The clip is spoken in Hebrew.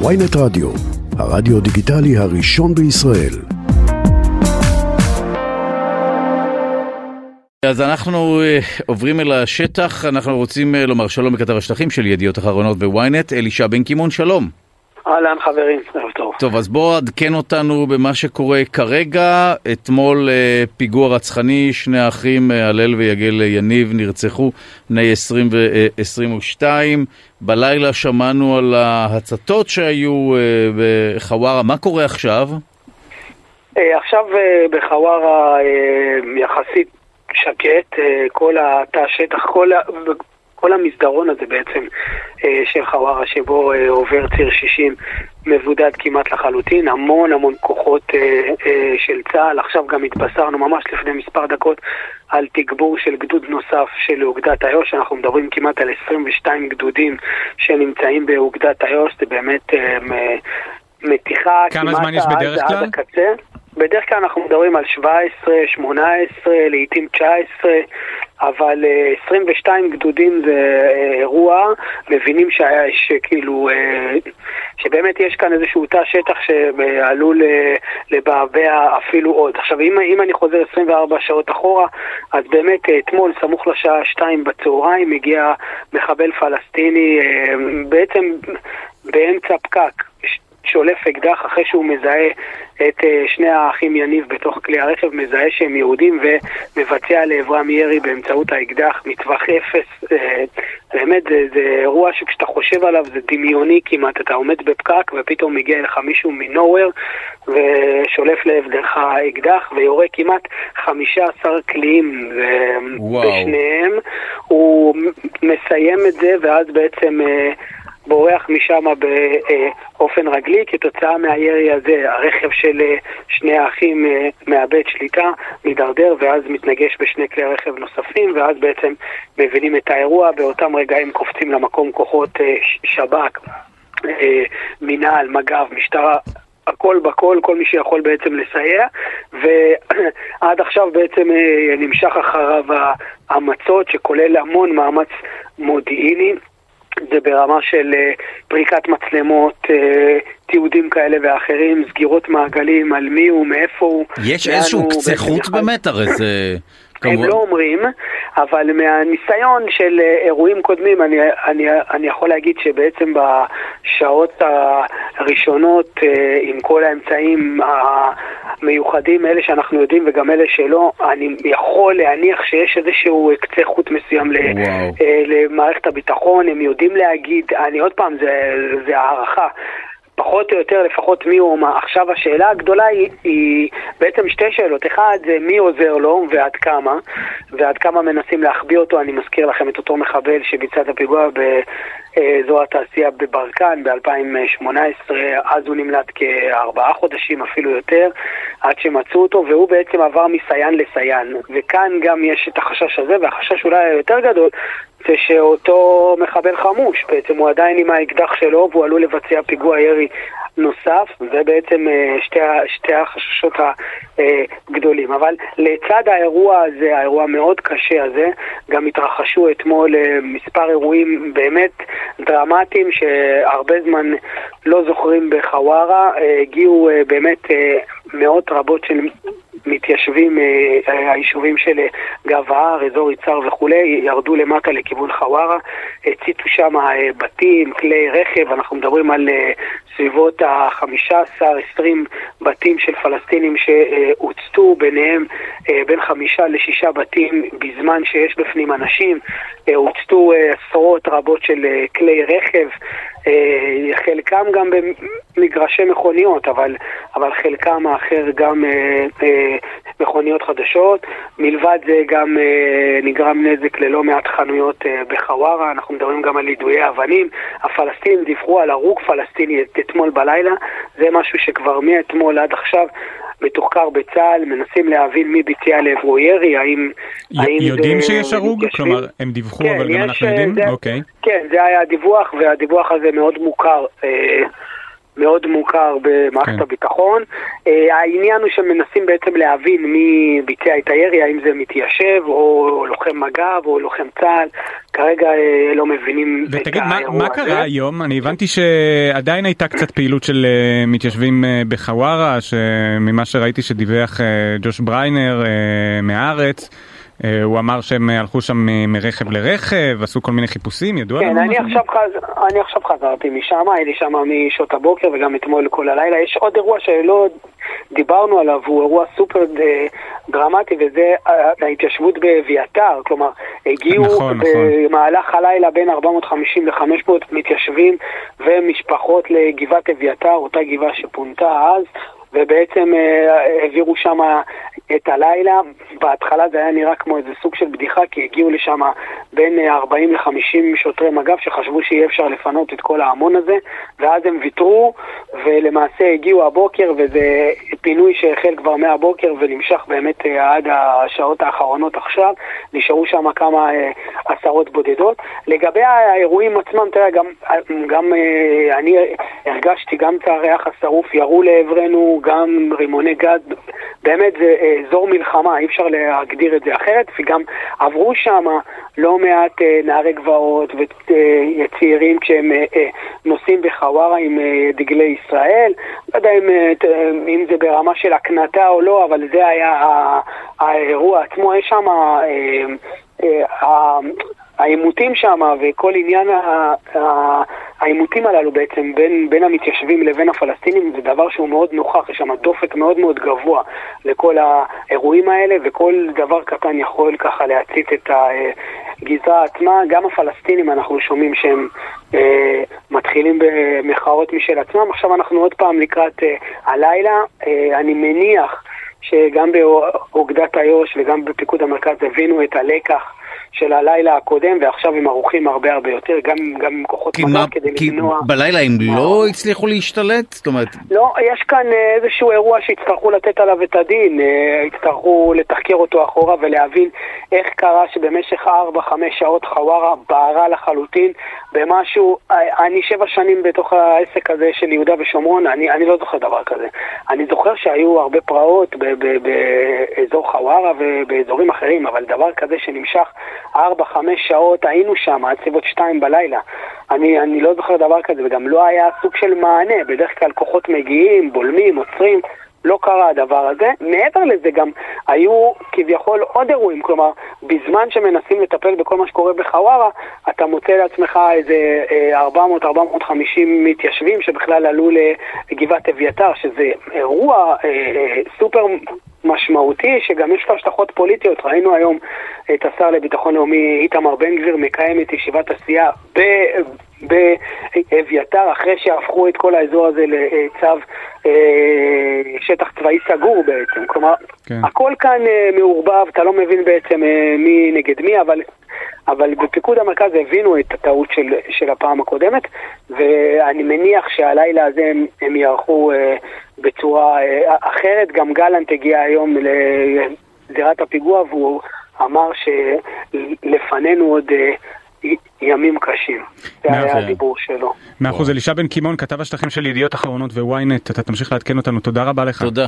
ויינט רדיו, הרדיו דיגיטלי הראשון בישראל. אז אנחנו uh, עוברים אל השטח, אנחנו רוצים uh, לומר שלום לכתב השטחים של ידיעות אחרונות בוויינט, אלישע בן קימון, שלום. אהלן חברים, ערב טוב. טוב, אז בוא עדכן אותנו במה שקורה כרגע. אתמול uh, פיגוע רצחני, שני האחים, uh, הלל ויגל יניב, נרצחו, בני 20 ו-22. בלילה שמענו על ההצתות שהיו בחווארה, מה קורה עכשיו? עכשיו בחווארה יחסית שקט, כל התא השטח, כל, כל המסדרון הזה בעצם של חווארה שבו עובר ציר 60 מבודד כמעט לחלוטין, המון המון כוחות של צה"ל, עכשיו גם התבשרנו ממש לפני מספר דקות על תגבור של גדוד נוסף של אוגדת איו"ש, אנחנו מדברים כמעט על 22 גדודים שנמצאים באוגדת איו"ש, זה באמת מתיחה כמה זמן יש בדרך עד, כלל? עד הקצה. בדרך כלל אנחנו מדברים על 17, 18, לעיתים 19, אבל 22 גדודים זה אירוע, מבינים שכאילו, שבאמת יש כאן איזשהו תא שטח שעלול לבעבע אפילו עוד. עכשיו, אם, אם אני חוזר 24 שעות אחורה, אז באמת אתמול, סמוך לשעה 2 בצהריים, הגיע מחבל פלסטיני בעצם באמצע פקק. שולף אקדח אחרי שהוא מזהה את uh, שני האחים יניב בתוך כלי הרכב, מזהה שהם יהודים ומבצע לעברם ירי באמצעות האקדח מטווח אפס. Uh, באמת זה, זה אירוע שכשאתה חושב עליו זה דמיוני כמעט, אתה עומד בפקק ופתאום מגיע אליך מישהו מנוהוור ושולף לעברך האקדח ויורה כמעט 15 קליעים בשניהם. הוא מסיים את זה ואז בעצם... בורח משם באופן רגלי, כתוצאה מהירי הזה הרכב של שני האחים מאבד שליטה, מידרדר ואז מתנגש בשני כלי רכב נוספים ואז בעצם מבינים את האירוע, באותם רגעים קופצים למקום כוחות שב"כ, מינהל, מג"ב, משטרה, הכל בכל, כל מי שיכול בעצם לסייע, ועד עכשיו בעצם נמשך אחריו המצות שכולל המון מאמץ מודיעיני. זה ברמה של פריקת מצלמות, תיעודים כאלה ואחרים, סגירות מעגלים על מי הוא, מאיפה הוא. יש איזשהו קצה חוט באמת, הרי זה... הם לא אומרים, אבל מהניסיון של אירועים קודמים, אני, אני, אני יכול להגיד שבעצם בשעות הראשונות, עם כל האמצעים המיוחדים, אלה שאנחנו יודעים וגם אלה שלא, אני יכול להניח שיש איזשהו קצה חוט מסוים למערכת הביטחון, הם יודעים להגיד, אני עוד פעם, זה, זה הערכה. פחות או יותר לפחות מי הוא מה. עכשיו השאלה הגדולה היא, היא בעצם שתי שאלות. אחד זה מי עוזר לו ועד כמה, ועד כמה מנסים להחביא אותו. אני מזכיר לכם את אותו מחבל שביצע את הפיגוע באזור התעשייה בברקן ב-2018, אז הוא נמלט כארבעה חודשים אפילו יותר, עד שמצאו אותו, והוא בעצם עבר מסיין לסיין. וכאן גם יש את החשש הזה, והחשש אולי היותר גדול, זה שאותו מחבל חמוש, בעצם הוא עדיין עם האקדח שלו והוא עלול לבצע פיגוע ירי נוסף, זה בעצם שתי, שתי החששות הגדולים. אבל לצד האירוע הזה, האירוע המאוד קשה הזה, גם התרחשו אתמול מספר אירועים באמת דרמטיים שהרבה זמן לא זוכרים בחווארה, הגיעו באמת מאות רבות של מתיישבים, היישובים של גב ההר, אזור יצהר וכולי, ירדו למטה לכיוון חווארה, הציתו שם בתים, כלי רכב, אנחנו מדברים על סביבות ה-15-20 בתים של פלסטינים שהוצתו, ביניהם בין חמישה לשישה בתים בזמן שיש בפנים אנשים, הוצתו עשרות רבות של כלי רכב, חלקם גם במגרשי מכוניות, אבל, אבל חלקם האחר גם מכוניות חדשות. מלבד זה גם נגרם נזק ללא מעט חנויות בחווארה, אנחנו מדברים גם על יידויי אבנים. הפלסטינים דיווחו על הרוג פלסטיני אתמול בלילה, זה משהו שכבר מאתמול עד עכשיו מתוחקר בצה"ל, מנסים להבין מי ביצע לעברו ירי, האם... האם יודעים זה שיש הרוג? כלומר, הם דיווחו, כן, אבל גם אנחנו יודעים? זה, אוקיי. כן, זה היה הדיווח, והדיווח הזה מאוד מוכר. אה, מאוד מוכר במערכת כן. הביטחון. העניין הוא שמנסים בעצם להבין מי ביצע את הירי, האם זה מתיישב או לוחם מג"ב או לוחם צה"ל. כרגע לא מבינים ותגיד, את האירוע הזה. ותגיד, מה קרה היום? אני הבנתי שעדיין הייתה קצת פעילות של מתיישבים בחווארה, ממה שראיתי שדיווח ג'וש בריינר מהארץ. אה, הוא אמר שהם הלכו שם מרכב לרכב, עשו כל מיני חיפושים, ידוע כן, אני עכשיו, חז... אני עכשיו חזרתי משם, הייתי שם משעות הבוקר וגם אתמול כל הלילה. יש עוד אירוע שלא דיברנו עליו, הוא אירוע סופר אה, דרמטי, וזה ההתיישבות באביתר. כלומר, הגיעו נכון, נכון. במהלך נכון. הלילה בין 450 ל-500 מתיישבים ומשפחות לגבעת אביתר, אותה גבעה שפונתה אז. ובעצם אה, העבירו שם את הלילה. בהתחלה זה היה נראה כמו איזה סוג של בדיחה, כי הגיעו לשם בין 40 ל-50 שוטרי מג"ב שחשבו שיהיה אפשר לפנות את כל ההמון הזה, ואז הם ויתרו, ולמעשה הגיעו הבוקר, וזה פינוי שהחל כבר מהבוקר ונמשך באמת אה, עד השעות האחרונות עכשיו. נשארו שם כמה אה, עשרות בודדות. לגבי האירועים עצמם, תראה, גם, גם אני הרגשתי גם את הריח השרוף, ירו לעברנו, גם רימוני גז, באמת זה אזור מלחמה, אי אפשר להגדיר את זה אחרת, וגם עברו שם לא מעט אה, נערי גבעות וצעירים כשהם אה, אה, נוסעים בחווארה עם דגלי ישראל. לא יודע אם, אם זה ברמה של הקנטה או לא, אבל זה היה האירוע עצמו. יש שם... העימותים שם וכל עניין העימותים הללו בעצם בין, בין המתיישבים לבין הפלסטינים זה דבר שהוא מאוד נוכח, יש שם דופק מאוד מאוד גבוה לכל האירועים האלה וכל דבר קטן יכול ככה להצית את הגזרה עצמה. גם הפלסטינים אנחנו שומעים שהם אה, מתחילים במחאות משל עצמם. עכשיו אנחנו עוד פעם לקראת אה, הלילה, אה, אני מניח שגם באוגדת איו"ש וגם בפיקוד המרכז הבינו את הלקח של הלילה הקודם, ועכשיו הם ערוכים הרבה הרבה יותר, גם, גם עם כוחות מג"ב כדי כי למנוע... בלילה הם לא הצליחו להשתלט? זאת אומרת... לא, יש כאן אה, איזשהו אירוע שיצטרכו לתת עליו את הדין, אה, יצטרכו לתחקר אותו אחורה ולהבין איך קרה שבמשך 4-5 שעות חווארה בערה לחלוטין במשהו, אה, אני שבע שנים בתוך העסק הזה של יהודה ושומרון, אני, אני לא זוכר דבר כזה. אני זוכר שהיו הרבה פרעות באזור חווארה ובאזורים אחרים, אבל דבר כזה שנמשך ארבע, חמש שעות היינו שם, עד סביבות שתיים בלילה. אני, אני לא זוכר דבר כזה, וגם לא היה סוג של מענה. בדרך כלל כוחות מגיעים, בולמים, עוצרים. לא קרה הדבר הזה. מעבר לזה גם היו כביכול עוד אירועים, כלומר, בזמן שמנסים לטפל בכל מה שקורה בחווארה, אתה מוצא לעצמך איזה 400-450 אה, מתיישבים שבכלל עלו לגבעת אביתר, שזה אירוע אה, אה, סופר משמעותי, שגם יש לו השלכות פוליטיות. ראינו היום את השר לביטחון לאומי איתמר בן גביר מקיים את ישיבת הסיעה באביתר, אחרי שהפכו את כל האזור הזה לצו אה, שטח צבאי סגור בעצם. כלומר, כן. הכל כאן אה, מעורבב, אתה לא מבין בעצם אה, מי נגד מי, אבל, אבל בפיקוד המרכז הבינו את הטעות של, של הפעם הקודמת, ואני מניח שהלילה הזה הם, הם יערכו אה, בצורה אה, אחרת. גם גלנט הגיע היום לזירת הפיגוע והוא אמר שלפנינו עוד... אה, ימים קשים. זה היה הדיבור שלו. מאה אחוז, אלישע בן קימון, כתב השטחים של ידיעות אחרונות וויינט, אתה תמשיך לעדכן אותנו, תודה רבה לך. תודה.